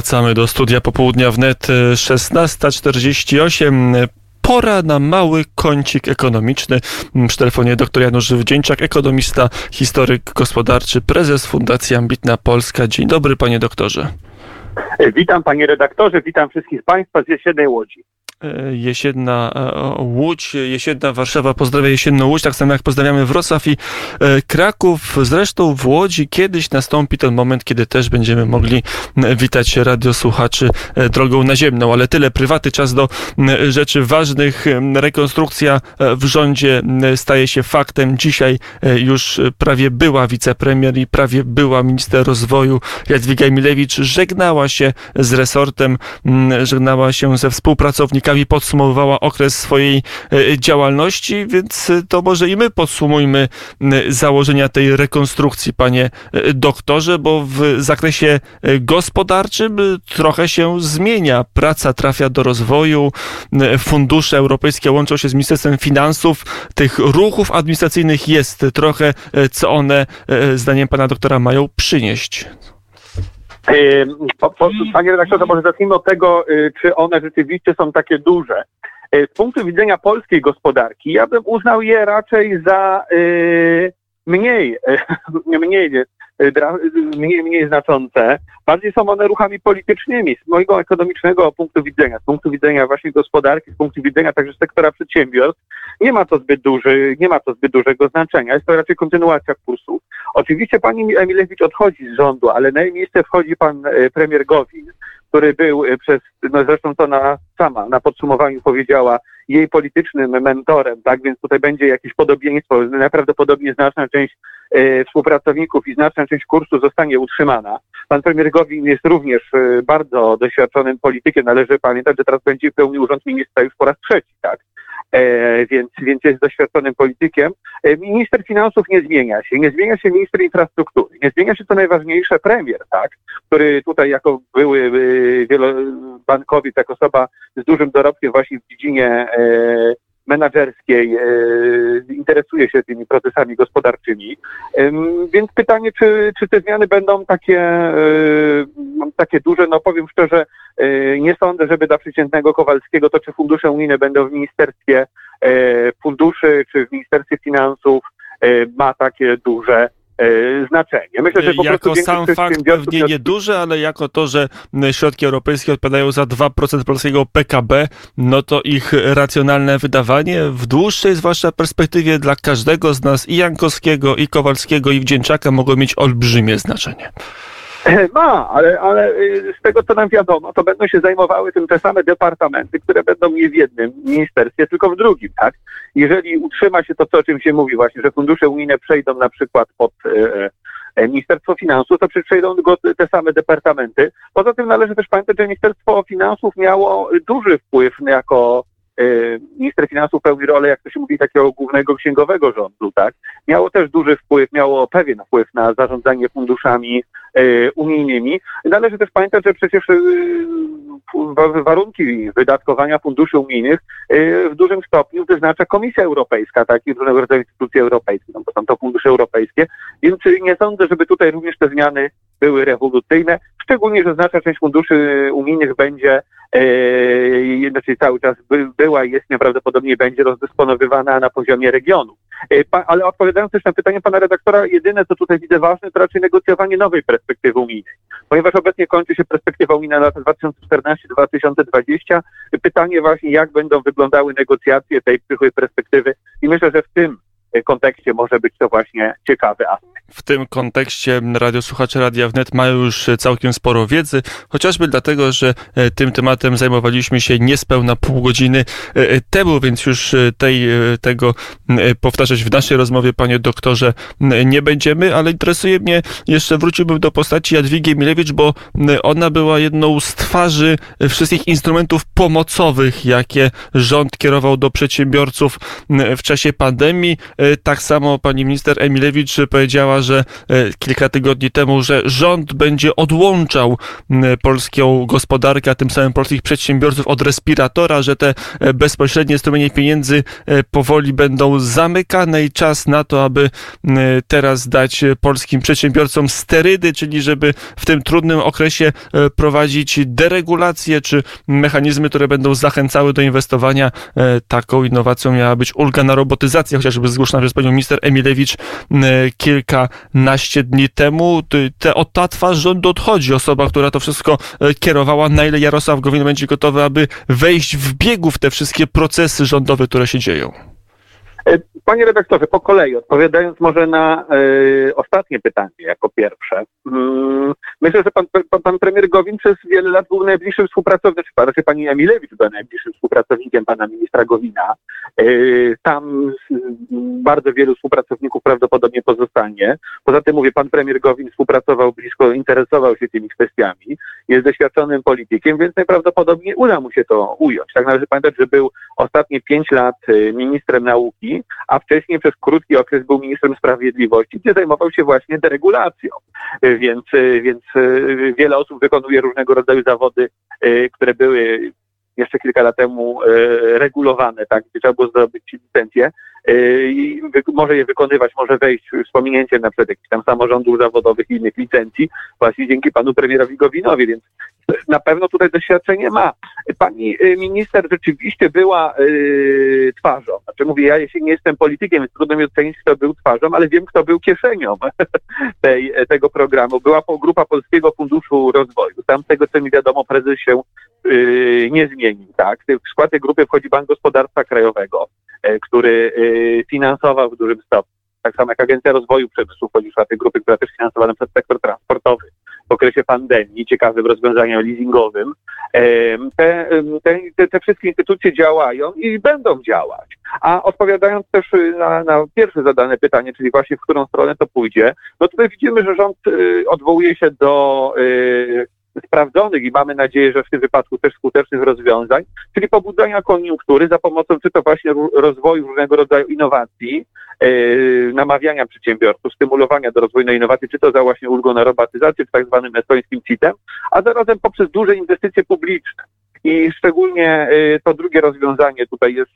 Wracamy do studia popołudnia wnet 16.48. Pora na mały kącik ekonomiczny. Przy telefonie dr Janusz Wdzięczak, ekonomista, historyk gospodarczy, prezes Fundacji Ambitna Polska. Dzień dobry, panie doktorze. Witam panie redaktorze, witam wszystkich państwa z jesiennej Łodzi. E, jesienna e, Łódź, jesienna Warszawa pozdrawia jesienną Łódź, tak samo jak pozdrawiamy Wrocław i e, Kraków. Zresztą w Łodzi kiedyś nastąpi ten moment, kiedy też będziemy mogli witać radiosłuchaczy drogą naziemną, ale tyle prywaty, czas do rzeczy ważnych. Rekonstrukcja w rządzie staje się faktem. Dzisiaj już prawie była wicepremier i prawie była minister rozwoju Jadwiga Emilewicz żegnała się z resortem, żegnała się ze współpracownikami podsumowywała okres swojej e, działalności, więc e, to może i my podsumujmy założenia tej rekonstrukcji, panie e, doktorze, bo w zakresie gospodarczym trochę się zmienia. Praca trafia do rozwoju, fundusze europejskie łączą się z Ministerstwem Finansów. Tych ruchów administracyjnych jest trochę, co one, zdaniem pana doktora, mają przynieść. Po, po, panie redaktorze, może zacznijmy od tego, y, czy one rzeczywiście są takie duże. Y, z punktu widzenia polskiej gospodarki, ja bym uznał je raczej za y, mniej, mniej, mniej, mniej znaczące. Bardziej są one ruchami politycznymi z mojego ekonomicznego punktu widzenia, z punktu widzenia właśnie gospodarki, z punktu widzenia także sektora przedsiębiorstw. Nie ma to zbyt duży, nie ma to zbyt dużego znaczenia. Jest to raczej kontynuacja kursu. Oczywiście pani Emilewicz odchodzi z rządu, ale na jej miejsce wchodzi pan e, premier Gowin, który był e, przez, no zresztą to na sama na podsumowaniu powiedziała, jej politycznym mentorem, tak więc tutaj będzie jakieś podobieństwo, najprawdopodobniej znaczna część e, współpracowników i znaczna część kursu zostanie utrzymana. Pan premier Gowin jest również bardzo doświadczonym politykiem, należy pamiętać, że teraz będzie pełnił urząd ministra już po raz trzeci, tak. E, więc, więc jest doświadczonym politykiem. E, minister finansów nie zmienia się, nie zmienia się minister infrastruktury, nie zmienia się co najważniejsze premier, tak, który tutaj jako były e, wielobankowiec, jako osoba z dużym dorobkiem właśnie w dziedzinie e, menadżerskiej e, interesuje się tymi procesami gospodarczymi. E, więc pytanie, czy, czy te zmiany będą takie, e, takie duże? No powiem szczerze, nie sądzę, żeby dla przeciętnego Kowalskiego to, czy fundusze unijne będą w Ministerstwie Funduszy, czy w Ministerstwie Finansów, ma takie duże E, znaczenie. Myślę, że po jako sam fakt pewnie nieduże, ale jako to, że środki europejskie odpowiadają za 2% polskiego PKB, no to ich racjonalne wydawanie w dłuższej zwłaszcza perspektywie dla każdego z nas i Jankowskiego, i Kowalskiego, i Wdzięczaka mogło mieć olbrzymie znaczenie. Ma, ale, ale y, z tego co nam wiadomo, to będą się zajmowały tym te same departamenty, które będą nie w jednym ministerstwie, tylko w drugim, tak? Jeżeli utrzyma się to, co o czym się mówi właśnie, że fundusze unijne przejdą na przykład pod e, e Ministerstwo Finansów, to przejdą go te same departamenty. Poza tym należy też pamiętać, że Ministerstwo Finansów miało duży wpływ jako minister finansów pełni rolę, jak to się mówi, takiego głównego księgowego rządu, tak? Miało też duży wpływ, miało pewien wpływ na zarządzanie funduszami e, unijnymi. Należy też pamiętać, że przecież e, warunki wydatkowania funduszy unijnych w dużym stopniu wyznacza Komisja Europejska, tak, i różnego rodzaju instytucje europejskie, no bo są to fundusze europejskie, więc nie sądzę, żeby tutaj również te zmiany były rewolucyjne, szczególnie, że znaczna część funduszy unijnych będzie e, znaczy cały czas by, była i jest nieprawdopodobnie będzie rozdysponowywana na poziomie regionu. E, pa, ale odpowiadając też na pytanie pana redaktora, jedyne co tutaj widzę ważne, to raczej negocjowanie nowej perspektywy unijnej. Ponieważ obecnie kończy się perspektywa unijna na lata 2014-2020, pytanie właśnie, jak będą wyglądały negocjacje tej przyszłej perspektywy i myślę, że w tym kontekście może być to właśnie ciekawy aspekt. W tym kontekście radiosłuchacze Radia Wnet mają już całkiem sporo wiedzy, chociażby dlatego, że e, tym tematem zajmowaliśmy się niespełna pół godziny e, e, temu, więc już tej, tego powtarzać w naszej rozmowie, panie doktorze, nie będziemy, ale interesuje mnie, jeszcze wróciłbym do postaci Jadwigi Milewicz, bo ona była jedną z twarzy wszystkich instrumentów pomocowych, jakie rząd kierował do przedsiębiorców w czasie pandemii. Tak samo pani minister Emilewicz powiedziała, mówiła, że kilka tygodni temu, że rząd będzie odłączał polską gospodarkę, a tym samym polskich przedsiębiorców od respiratora, że te bezpośrednie strumienie pieniędzy powoli będą zamykane i czas na to, aby teraz dać polskim przedsiębiorcom sterydy, czyli żeby w tym trudnym okresie prowadzić deregulację czy mechanizmy, które będą zachęcały do inwestowania. Taką innowacją miała być ulga na robotyzację, chociażby zgłoszona przez panią minister Emilewicz kilkanaście dni temu. Te, od ta twarz rządu odchodzi. Osoba, która to wszystko kierowała, na ile Jarosław Gowin będzie gotowy, aby wejść w biegu w te wszystkie procesy rządowe, które się dzieją. E, panie redaktorze, po kolei, odpowiadając może na y, ostatnie pytanie jako pierwsze. Mm, myślę, że pan, pan, pan, premier Gowin przez wiele lat był najbliższym współpracownikiem, czy raczej pani Emilewicz była najbliższym współpracownikiem pana ministra Gowina. Y, tam bardzo wielu współpracowników prawdopodobnie pozostanie. Poza tym mówię, pan premier Gowin współpracował blisko, interesował się tymi kwestiami, jest doświadczonym politykiem, więc najprawdopodobniej uda mu się to ująć. Tak należy pamiętać, że był ostatnie pięć lat ministrem nauki, a wcześniej przez krótki okres był ministrem sprawiedliwości, gdzie zajmował się właśnie deregulacją. Więc, więc e, wiele osób wykonuje różnego rodzaju zawody, e, które były jeszcze kilka lat temu e, regulowane, tak, gdzie trzeba było zdobyć licencję i może je wykonywać, może wejść z pominięciem na przykład jakichś tam samorządów zawodowych i innych licencji, właśnie dzięki panu premierowi Gowinowi, więc na pewno tutaj doświadczenie ma. Pani y, minister rzeczywiście była yy, twarzą. Znaczy mówię, ja jeśli nie jestem politykiem, więc trudno mi ocenić, kto był twarzą, ale wiem, kto był kieszenią tej, tego programu. Była grupa Polskiego Funduszu Rozwoju. Tam z tego, co mi wiadomo, prezes się yy, nie zmienił. Tak? W skład tej grupy wchodzi Bank Gospodarstwa Krajowego, yy, który y, finansował w dużym stopniu. Tak samo jak Agencja Rozwoju Przemysłu wchodzi w skład tej grupy, która też finansowana przez sektor transportowy okresie pandemii, ciekawym rozwiązaniom leasingowym. Te, te, te, wszystkie instytucje działają i będą działać. A odpowiadając też na, na pierwsze zadane pytanie, czyli właśnie w którą stronę to pójdzie, no tutaj widzimy, że rząd y, odwołuje się do y, sprawdzonych i mamy nadzieję, że w tym wypadku też skutecznych rozwiązań, czyli pobudzania koniunktury za pomocą czy to właśnie rozwoju różnego rodzaju innowacji, yy, namawiania przedsiębiorców, stymulowania do rozwoju na innowacji, czy to za właśnie ulgą na robotyzację, czy tak zwanym estońskim CIT-em, a zarazem poprzez duże inwestycje publiczne. I szczególnie y, to drugie rozwiązanie tutaj jest,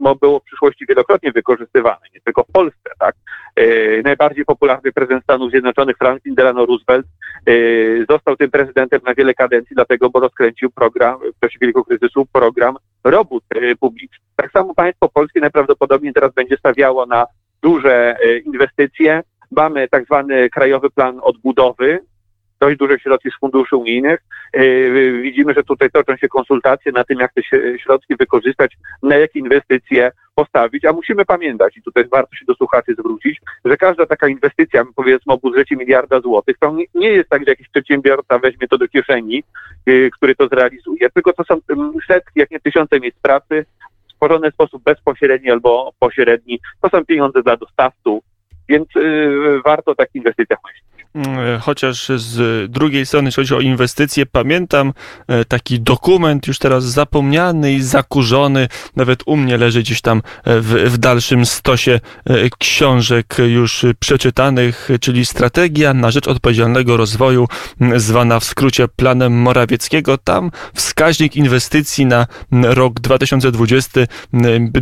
no, było w przyszłości wielokrotnie wykorzystywane, nie tylko w Polsce, tak? Y, najbardziej popularny prezydent Stanów Zjednoczonych, Franklin Delano Roosevelt, y, został tym prezydentem na wiele kadencji, dlatego, bo rozkręcił program, w czasie wielkiego kryzysu, program robót publicznych. Tak samo państwo polskie najprawdopodobniej teraz będzie stawiało na duże inwestycje. Mamy tak zwany Krajowy Plan Odbudowy, dość duże środki z funduszy unijnych. E, widzimy, że tutaj toczą się konsultacje na tym, jak te środki wykorzystać, na jakie inwestycje postawić, a musimy pamiętać, i tutaj warto się do słuchaczy zwrócić, że każda taka inwestycja, powiedzmy o budżecie miliarda złotych, to nie jest tak, że jakiś przedsiębiorca weźmie to do kieszeni, e, który to zrealizuje, tylko to są setki, jak nie tysiące miejsc pracy, stworzone w sposób bezpośredni albo pośredni. To są pieniądze dla dostawców, więc y, warto o takich inwestycjach myśleć. Mm, chociaż z drugiej strony, jeśli chodzi o inwestycje, pamiętam e, taki dokument już teraz zapomniany i zakurzony, nawet u mnie leży gdzieś tam e, w, w dalszym stosie e, książek już przeczytanych, czyli Strategia na rzecz odpowiedzialnego rozwoju, zwana w skrócie Planem Morawieckiego. Tam wskaźnik inwestycji na rok 2020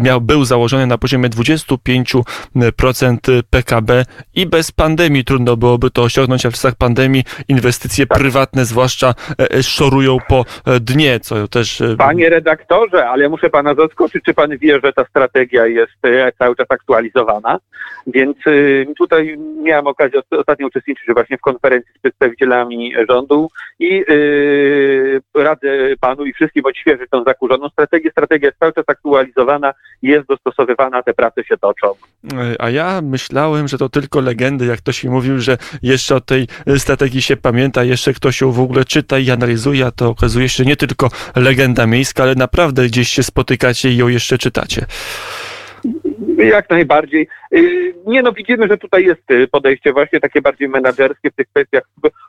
miał, był założony na poziomie 25% PKB i bez pandemii trudno byłoby to osiągnąć osiągnąć, a w czasach pandemii inwestycje tak. prywatne zwłaszcza e, e, szorują po e, dnie, co też... Panie redaktorze, ale muszę pana zaskoczyć, czy pan wie, że ta strategia jest cały czas aktualizowana? Więc tutaj miałem okazję ostatnio uczestniczyć właśnie w konferencji z przedstawicielami rządu i yy, radzę panu i wszystkim odświeżyć tą zakurzoną strategię. Strategia jest cały czas aktualizowana, jest dostosowywana, te prace się toczą. A ja myślałem, że to tylko legendy, jak ktoś mi mówił, że jeszcze jeszcze o tej e, strategii się pamięta, jeszcze ktoś ją w ogóle czyta i analizuje, a to okazuje się nie tylko legenda miejska, ale naprawdę gdzieś się spotykacie i ją jeszcze czytacie. Jak najbardziej. Y, Nie no, widzimy, że tutaj jest y, podejście właśnie takie bardziej menedżerskie w tych kwestiach.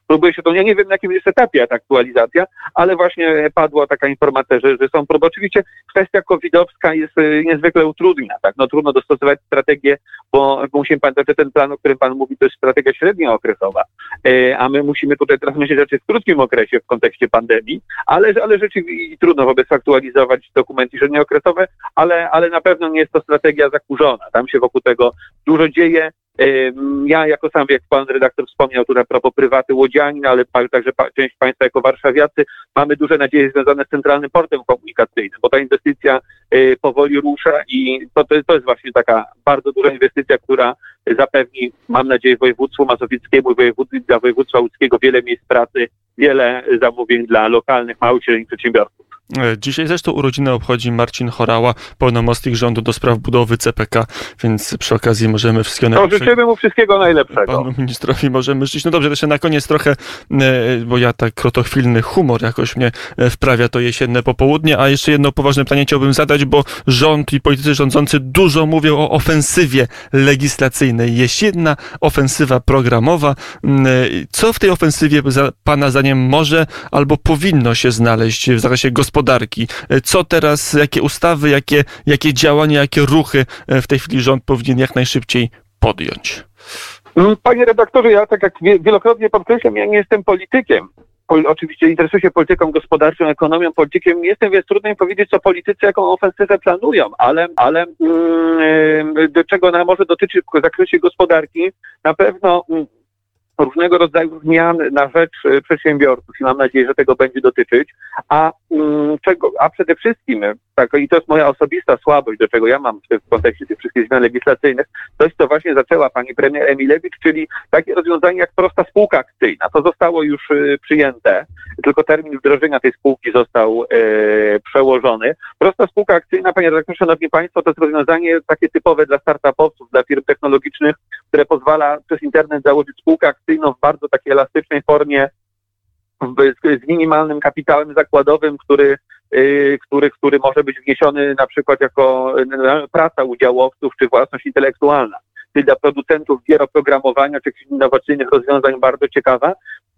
Próbuje się to, ja nie wiem na jakim jest etapie ta aktualizacja, ale właśnie padła taka informacja, że, że są próby. Oczywiście kwestia covidowska jest y, niezwykle utrudnia, tak? No trudno dostosować strategię, bo musimy pamiętać, że ten plan, o którym pan mówi, to jest strategia średniookresowa, a my musimy tutaj teraz myśleć raczej w krótkim okresie w kontekście pandemii, ale, ale rzeczywiście trudno wobec aktualizować dokumenty średniookresowe, ale, ale na pewno nie jest to strategia zakurzona. Tam się wokół tego dużo dzieje. Ja jako sam, jak pan redaktor wspomniał tutaj propos prywaty Łodzianin, ale także część państwa jako warszawiacy, mamy duże nadzieje związane z Centralnym Portem Komunikacyjnym, bo ta inwestycja y, powoli rusza i to, to, to jest właśnie taka bardzo duża inwestycja, która zapewni, mam nadzieję, województwu mazowieckiemu i dla województwa łódzkiego wiele miejsc pracy, wiele zamówień dla lokalnych, małych i średnich przedsiębiorców. E, Dzisiaj zresztą urodziny obchodzi Marcin Chorała, pełnomocnik rządu do spraw budowy CPK, więc przy okazji możemy wszystkiego najlepszego życzymy mu wszystkiego najlepszego. panu ministrowi możemy życzyć. No dobrze, jeszcze na koniec trochę, e, bo ja tak krotochwilny humor jakoś mnie e, wprawia to jesienne popołudnie, a jeszcze jedno poważne pytanie chciałbym zadać, bo rząd i politycy rządzący dużo mówią o ofensywie legislacyjnej. Jesienna ofensywa programowa. Mm, Co w tej ofensywie pana zdaniem może albo powinno się znaleźć w zakresie gospodarki? E, Co teraz, jakie ustawy, jakie, jakie działania, jakie ruchy e, w tej chwili rząd powinien jak najszybciej podjąć? Mm, Panie redaktorze, ja tak jak wie- wielokrotnie podkreślam, ja nie jestem politykiem. Pol, oczywiście interesuję się polityką gospodarczą, ekonomią, politykiem. Jestem, więc trudno mi powiedzieć, co politycy jaką ofensywę planują, ale, ale mm, do czego ona może dotyczyć w zakresie gospodarki, na pewno mm, różnego rodzaju zmian na rzecz e, przedsiębiorców i mam nadzieję, że tego będzie dotyczyć, a mm, czego, a przede wszystkim, tak, i to jest moja osobista słabość, do czego ja mam w, kontekście tych wszystkich zmian legislacyjnych, coś, co właśnie zaczęła pani premier Emilewicz, czyli takie rozwiązanie jak prosta spółka akcyjna. To zostało już e, przyjęte, tylko termin wdrożenia tej spółki został e, przełożony. Prosta spółka akcyjna, panie redaktorze, szanowni państwo, to jest rozwiązanie takie typowe dla startupowców, dla firm technologicznych, które pozwala przez internet założyć spółkę akcyjną w bardzo takiej elastycznej formie, z, z minimalnym kapitałem zakładowym, który, y, który, który może być wniesiony na przykład jako praca udziałowców czy własność intelektualna. Czyli dla producentów gier oprogramowania czy innowacyjnych rozwiązań bardzo ciekawa.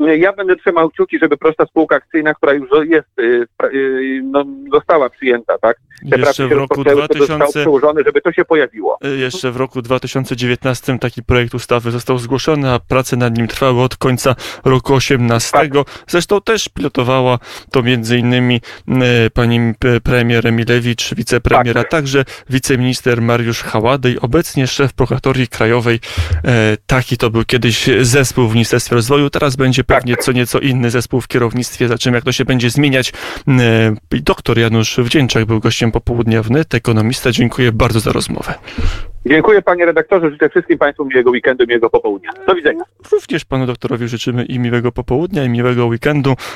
Y, Ja będę trzymał kciuki, żeby prosta spółka akcyjna, która już jest, y, y, no, została przyjęta, tak? Te Jeszcze w roku rozpoczęły, to zostało 2000 przełożone, żeby to się pojawiło. Jeszcze w roku 2019 taki projekt ustawy został zgłoszony, a prace nad nim trwały od końca roku 18. Zresztą też pilotowała to między innymi pani premier Emilewicz, wicepremier, a Tak. także wiceminister Mariusz Haładej, obecnie szef prokuratorii krajowej. E, Taki to był kiedyś zespół w Ministerstwie Rozwoju, teraz będzie pewnie co nieco inny zespół w kierownictwie, za czym jak to się będzie zmieniać. I Doktor Janusz Wdzięczak był gościem popołudnia wnet, ekonomista. Dziękuję bardzo za rozmowę. Dziękuję panie redaktorze, życzę wszystkim państwu miłego weekendu, miłego popołudnia. Do widzenia. Również panu doktorowi życzymy i miłego popołudnia, i miłego weekendu.